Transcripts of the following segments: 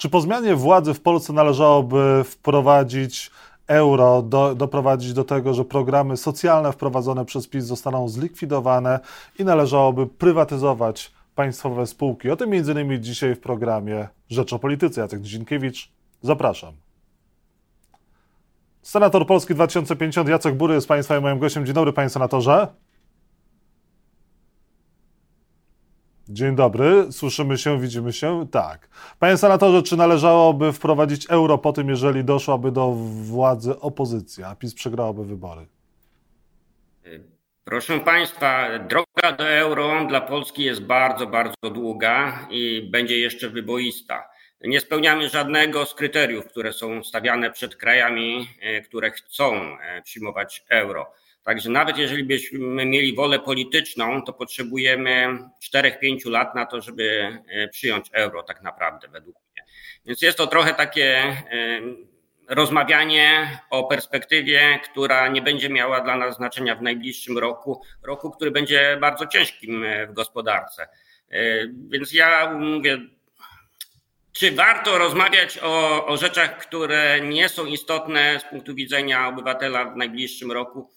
Czy po zmianie władzy w Polsce należałoby wprowadzić euro, do, doprowadzić do tego, że programy socjalne wprowadzone przez PiS zostaną zlikwidowane i należałoby prywatyzować państwowe spółki? O tym innymi dzisiaj w programie Rzecz o Polityce. Jacek Dzienkiewicz, zapraszam. Senator Polski 2050 Jacek Bury jest Państwa i moim gościem. Dzień dobry, Panie Senatorze. Dzień dobry, słyszymy się, widzimy się? Tak. Panie senatorze, czy należałoby wprowadzić euro po tym, jeżeli doszłaby do władzy opozycja, a PiS przegrałaby wybory? Proszę Państwa, droga do euro dla Polski jest bardzo, bardzo długa i będzie jeszcze wyboista. Nie spełniamy żadnego z kryteriów, które są stawiane przed krajami, e, które chcą e, przyjmować euro. Także nawet jeżeli byśmy mieli wolę polityczną, to potrzebujemy 4-5 lat na to, żeby e, przyjąć euro, tak naprawdę, według mnie. Więc jest to trochę takie e, rozmawianie o perspektywie, która nie będzie miała dla nas znaczenia w najbliższym roku, roku, który będzie bardzo ciężkim e, w gospodarce. Więc ja mówię, czy warto rozmawiać o, o rzeczach, które nie są istotne z punktu widzenia obywatela w najbliższym roku?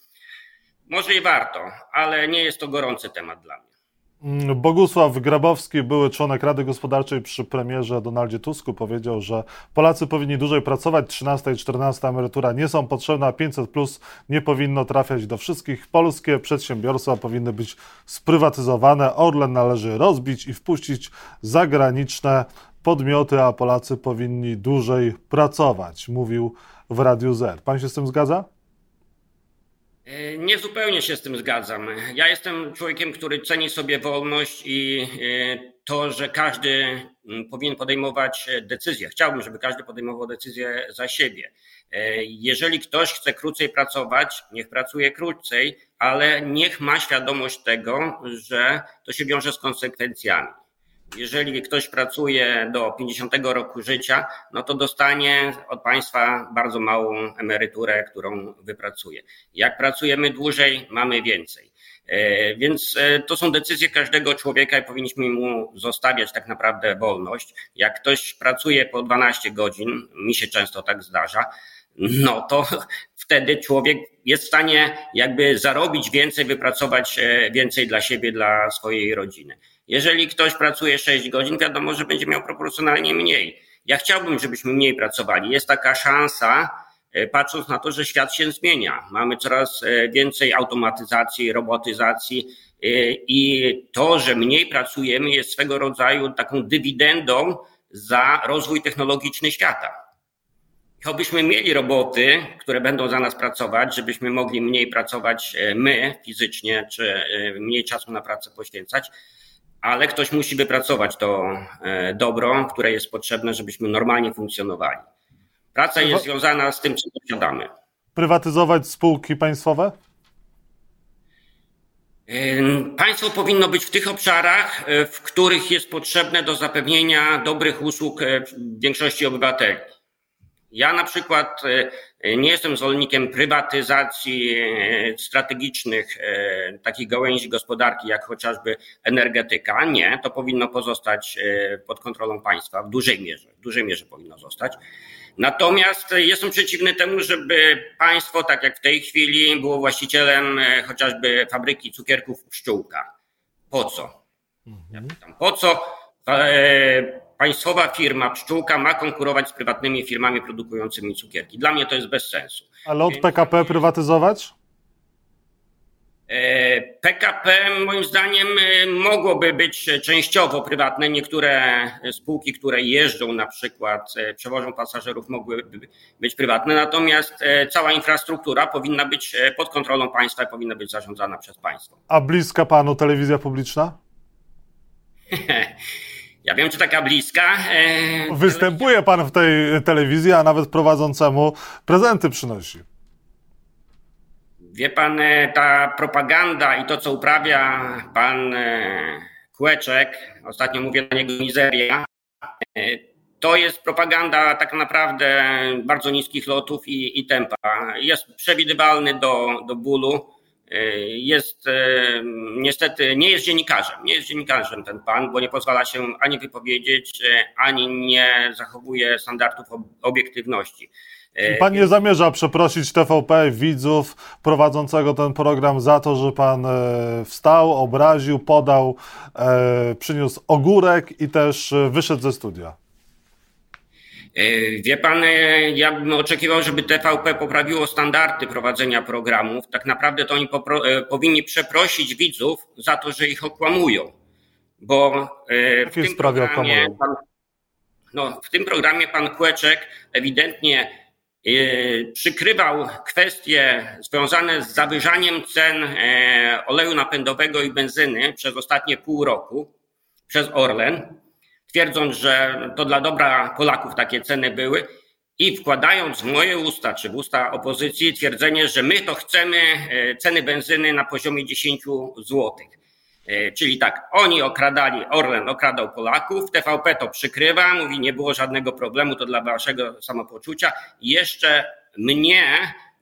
Może i warto, ale nie jest to gorący temat dla mnie. Mm, Bogusław Grabowski, były członek Rady Gospodarczej przy premierze Donaldzie Tusku, powiedział, że Polacy powinni dłużej pracować, 13 i 14 emerytura nie są potrzebne, a 500 plus nie powinno trafiać do wszystkich. Polskie przedsiębiorstwa powinny być sprywatyzowane, Orlen należy rozbić i wpuścić zagraniczne podmioty, a Polacy powinni dłużej pracować, mówił w Radiu Z. Pan się z tym zgadza? E, nie zupełnie się z tym zgadzam. Ja jestem człowiekiem, który ceni sobie wolność i e, to, że każdy powinien podejmować decyzję. Chciałbym, żeby każdy podejmował decyzję za siebie. E, jeżeli ktoś chce krócej pracować, niech pracuje krócej, ale niech ma świadomość tego, że to się wiąże z konsekwencjami. Jeżeli ktoś pracuje do 50 roku życia, no to dostanie od państwa bardzo małą emeryturę, którą wypracuje. Jak pracujemy dłużej, mamy więcej. E, więc e, to są decyzje każdego człowieka i powinniśmy mu zostawiać tak naprawdę wolność. Jak ktoś pracuje po 12 godzin, mi się często tak zdarza, no to wtedy człowiek jest w stanie jakby zarobić więcej, wypracować e, więcej dla siebie, dla swojej rodziny. Jeżeli ktoś pracuje 6 godzin, wiadomo, że będzie miał proporcjonalnie mniej. Ja chciałbym, żebyśmy mniej pracowali. Jest taka szansa, e, patrząc na to, że świat się zmienia. Mamy coraz e, więcej automatyzacji, robotyzacji i to, że mniej pracujemy, jest swego rodzaju taką dywidendą za rozwój technologiczny świata. Choćbyśmy mieli roboty, które będą za nas pracować, żebyśmy mogli mniej pracować my fizycznie, czy mniej czasu na pracę poświęcać, ale ktoś musi wypracować to e, dobro, które jest potrzebne, żebyśmy normalnie funkcjonowali. Praca jest związana z tym, co posiadamy. Prywatyzować spółki państwowe? Państwo powinno być w tych obszarach, e, w których jest potrzebne do zapewnienia dobrych usług e, większości obywateli. Ja na przykład e, nie jestem zwolennikiem prywatyzacji e, strategicznych e, takich gałęzi gospodarki, jak chociażby energetyka. Nie, to powinno pozostać pod kontrolą państwa w dużej mierze. W dużej mierze powinno zostać. Natomiast jestem przeciwny temu, żeby państwo, tak jak w tej chwili, było właścicielem chociażby fabryki cukierków Pszczółka. Po co? Ja pytam, po co państwowa firma pszczółka ma konkurować z prywatnymi firmami produkującymi cukierki. Dla mnie to jest bez sensu. Ale od PKP prywatyzować? PKP e, moim zdaniem e, mogłoby być częściowo prywatne. Niektóre spółki, które jeżdżą na przykład, e, przewożą pasażerów, mogłyby być prywatne, natomiast cała infrastruktura powinna być pod kontrolą państwa i powinna być zarządzana przez państwo. A bliska panu telewizja publiczna? Ja wiem, czy taka bliska. E, Występuje pan w tej telewizji, a nawet prowadzącemu prezenty przynosi. Wie pan, e, ta propaganda i to, co uprawia pan e, Kłeczek, ostatnio mówię na niego mizeria, to jest propaganda tak naprawdę bardzo niskich lotów i, i tempa. Jest przewidywalny do, do bólu jest niestety, nie jest dziennikarzem. Nie jest dziennikarzem ten pan, bo nie pozwala się ani wypowiedzieć, ani nie zachowuje standardów obiektywności. Pan nie zamierza przeprosić TVP widzów prowadzącego ten program za to, że pan wstał, obraził, podał, przyniósł ogórek i też wyszedł ze studia. E, wie pan, e, ja bym oczekiwał, żeby TVP poprawiło standardy prowadzenia programów. Tak naprawdę to oni e, powinni przeprosić widzów za to, że ich okłamują. Bo w tym, programie pan, no, w tym programie pan Kłeczek ewidentnie przykrywał kwestie związane z zawyżaniem cen oleju napędowego i benzyny przez ostatnie pół roku przez Orlen twierdząc, że to dla dobra Polaków takie ceny były i wkładając w moje usta czy w usta opozycji twierdzenie, że my to chcemy e, ceny benzyny na poziomie 10 zł. E, czyli tak, oni okradali, Orlen okradał Polaków, TVP to przykrywa, mówi nie było żadnego problemu, to dla waszego samopoczucia. Jeszcze mnie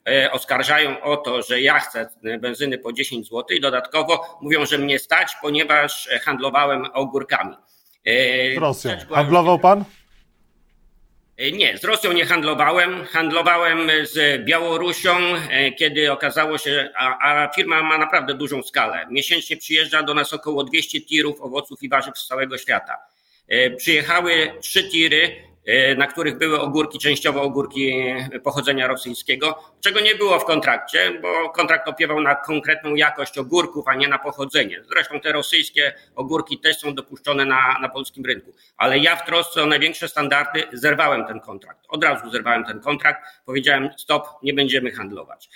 e, oskarżają o to, że ja chcę benzyny po 10 zł i dodatkowo mówią, że mnie stać, ponieważ handlowałem ogórkami. Z Rosją. Handlował pan? E, nie, z Rosją nie handlowałem. Handlowałem z Białorusią, e, kiedy okazało się, a, a, firma ma naprawdę dużą skalę. Miesięcznie przyjeżdża do nas około 200 tirów owoców i warzyw z całego świata. Przyjechały trzy tiry, na których były ogórki, częściowo ogórki pochodzenia rosyjskiego, czego nie było w kontrakcie, bo kontrakt opiewał na konkretną jakość ogórków, a nie na pochodzenie. Zresztą te rosyjskie ogórki też są dopuszczone na, na polskim rynku. Ale ja w trosce o największe standardy zerwałem ten kontrakt. Od razu zerwałem ten kontrakt, powiedziałem stop, nie będziemy handlować.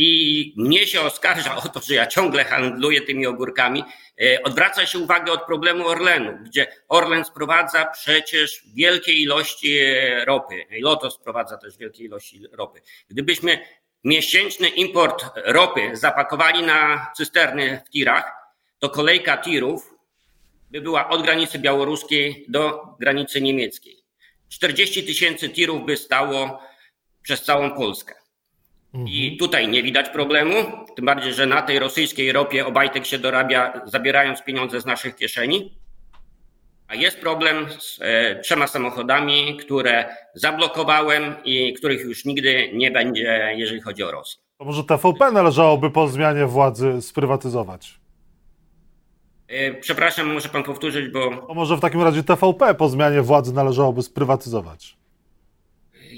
I mnie się oskarża o to, że ja ciągle handluję tymi ogórkami. E, odwraca się uwagę od problemu Orlenu, gdzie Orlen sprowadza przecież wielkie ilości e, ropy. Lotos sprowadza też wielkie ilości ropy. Gdybyśmy miesięczny import ropy zapakowali na cysterny w tirach, to kolejka tirów by była od granicy białoruskiej do granicy niemieckiej. 40 tysięcy tirów by stało przez całą Polskę. I mhm. tutaj nie widać problemu, tym bardziej, że na tej rosyjskiej ropie Obajtek się dorabia, zabierając pieniądze z naszych kieszeni. A jest problem z e, trzema samochodami, które zablokowałem i których już nigdy nie będzie, jeżeli chodzi o Rosję. To może TVP należałoby po zmianie władzy sprywatyzować? E, przepraszam, może pan powtórzyć, bo. To może w takim razie TVP po zmianie władzy należałoby sprywatyzować?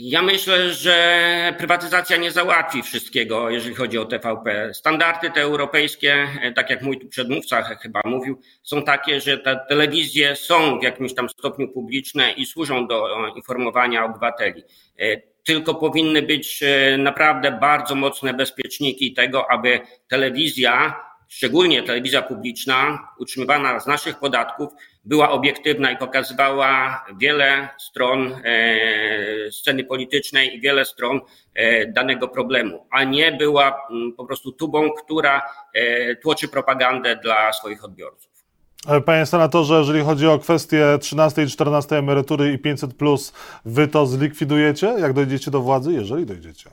Ja myślę, że prywatyzacja nie załatwi wszystkiego, jeżeli chodzi o TVP. Standardy te europejskie, tak jak mój tu przedmówca chyba mówił, są takie, że te telewizje są w jakimś tam stopniu publiczne i służą do informowania obywateli. E, tylko powinny być e, naprawdę bardzo mocne bezpieczniki tego, aby telewizja szczególnie telewizja publiczna, utrzymywana z naszych podatków, była obiektywna i pokazywała wiele stron e, sceny politycznej i wiele stron e, danego problemu, a nie była mm, po prostu tubą, która e, tłoczy propagandę dla swoich odbiorców. Panie senatorze, jeżeli chodzi o kwestie 13 i 14 emerytury i 500, wy to zlikwidujecie, jak dojdziecie do władzy, jeżeli dojdziecie?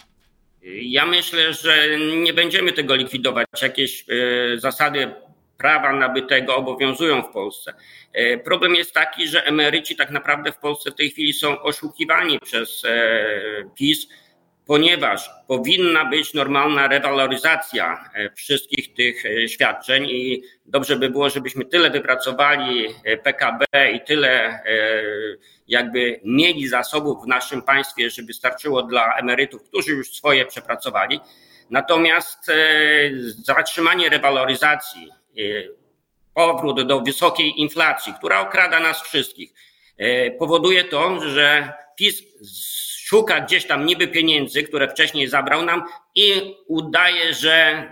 Ja myślę, że nie będziemy tego likwidować. Jakieś e, zasady prawa nabytego obowiązują w Polsce. E, problem jest taki, że emeryci tak naprawdę w Polsce w tej chwili są oszukiwani przez e, PiS ponieważ powinna być normalna rewaloryzacja e, wszystkich tych e, świadczeń i dobrze by było, żebyśmy tyle wypracowali e, PKB i tyle jakby mieli zasobów w naszym państwie, żeby starczyło dla emerytów, którzy już swoje przepracowali. Natomiast zatrzymanie rewaloryzacji, powrót do wysokiej inflacji, która okrada nas wszystkich, powoduje to, że PiS szuka gdzieś tam niby pieniędzy, które wcześniej zabrał nam i udaje, że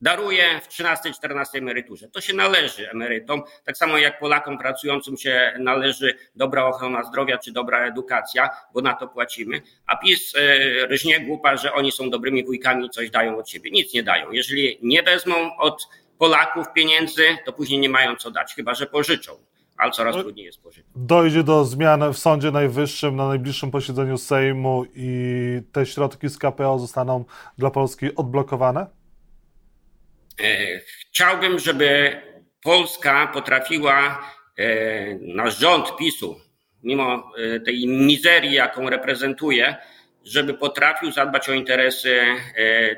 daruje w 13-14 emeryturze. To się należy emerytom, tak samo jak Polakom pracującym się należy dobra ochrona zdrowia czy dobra edukacja, bo na to płacimy, a PiS e, rżnie głupa, że oni są dobrymi wujkami i coś dają od siebie. Nic nie dają. Jeżeli nie wezmą od Polaków pieniędzy, to później nie mają co dać, chyba że pożyczą ale coraz no, trudniej jest pożyć. Dojdzie do zmian w Sądzie Najwyższym na najbliższym posiedzeniu Sejmu i te środki z KPO zostaną dla Polski odblokowane? Chciałbym, żeby Polska potrafiła, nasz rząd PiSu, mimo tej mizerii, jaką reprezentuje, żeby potrafił zadbać o interesy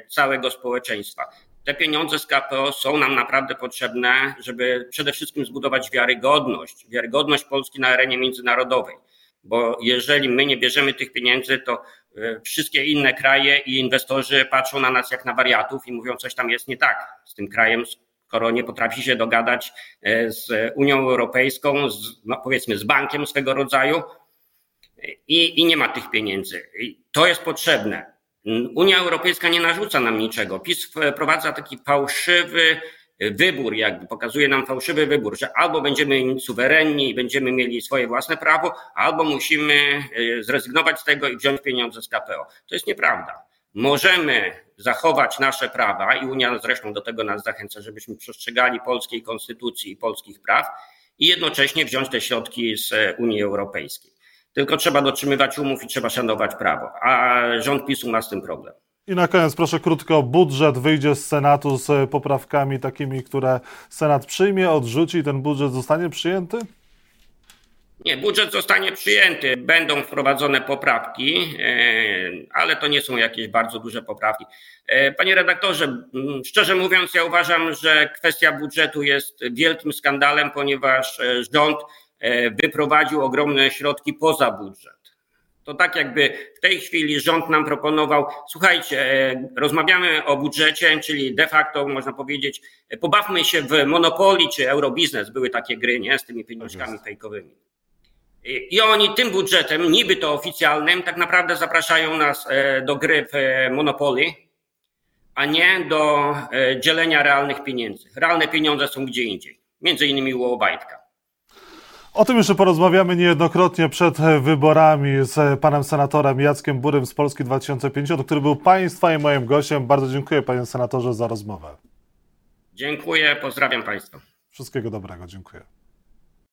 całego społeczeństwa te pieniądze z KPO są nam naprawdę potrzebne, żeby przede wszystkim zbudować wiarygodność, wiarygodność Polski na arenie międzynarodowej. Bo jeżeli my nie bierzemy tych pieniędzy, to e, wszystkie inne kraje i inwestorzy patrzą na nas jak na wariatów i mówią, coś tam jest nie tak z tym krajem, skoro nie potrafi się dogadać e, z Unią Europejską, z, no powiedzmy z bankiem swego rodzaju i, i nie ma tych pieniędzy. I to jest potrzebne. Unia Europejska nie narzuca nam niczego. PiS wprowadza taki fałszywy wybór, jakby pokazuje nam fałszywy wybór, że albo będziemy suwerenni i będziemy mieli swoje własne prawo, albo musimy e, zrezygnować z tego i wziąć pieniądze z KPO. To jest nieprawda. Możemy zachować nasze prawa i Unia zresztą do tego nas zachęca, żebyśmy przestrzegali polskiej konstytucji i polskich praw i jednocześnie wziąć te środki z Unii Europejskiej. Tylko trzeba dotrzymywać umów i trzeba szanować prawo. A rząd PiSu ma z tym problem. I na koniec proszę krótko, budżet wyjdzie z Senatu z poprawkami takimi, które Senat przyjmie, odrzuci, ten budżet zostanie przyjęty? Nie, budżet zostanie przyjęty. Będą wprowadzone poprawki, e, ale to nie są jakieś bardzo duże poprawki. E, panie redaktorze, szczerze mówiąc, ja uważam, że kwestia budżetu jest wielkim skandalem, ponieważ e, rząd E, wyprowadził ogromne środki poza budżet. To tak jakby w tej chwili rząd nam proponował, słuchajcie, e, rozmawiamy o budżecie, czyli de facto można powiedzieć, e, pobawmy się w Monopoly czy Eurobiznes, były takie gry, nie, z tymi pieniążkami tak fejkowymi. I oni tym budżetem, niby to oficjalnym, tak naprawdę zapraszają nas do gry w Monopoly, a nie do dzielenia realnych pieniędzy. Realne pieniądze są gdzie indziej, między innymi u Obajtka. O tym jeszcze porozmawiamy niejednokrotnie przed wyborami z panem senatorem Jackiem Burym z Polski 2050, który był państwa i moim gościem. Bardzo dziękuję panie senatorze za rozmowę. Dziękuję, pozdrawiam państwa. Wszystkiego dobrego, dziękuję.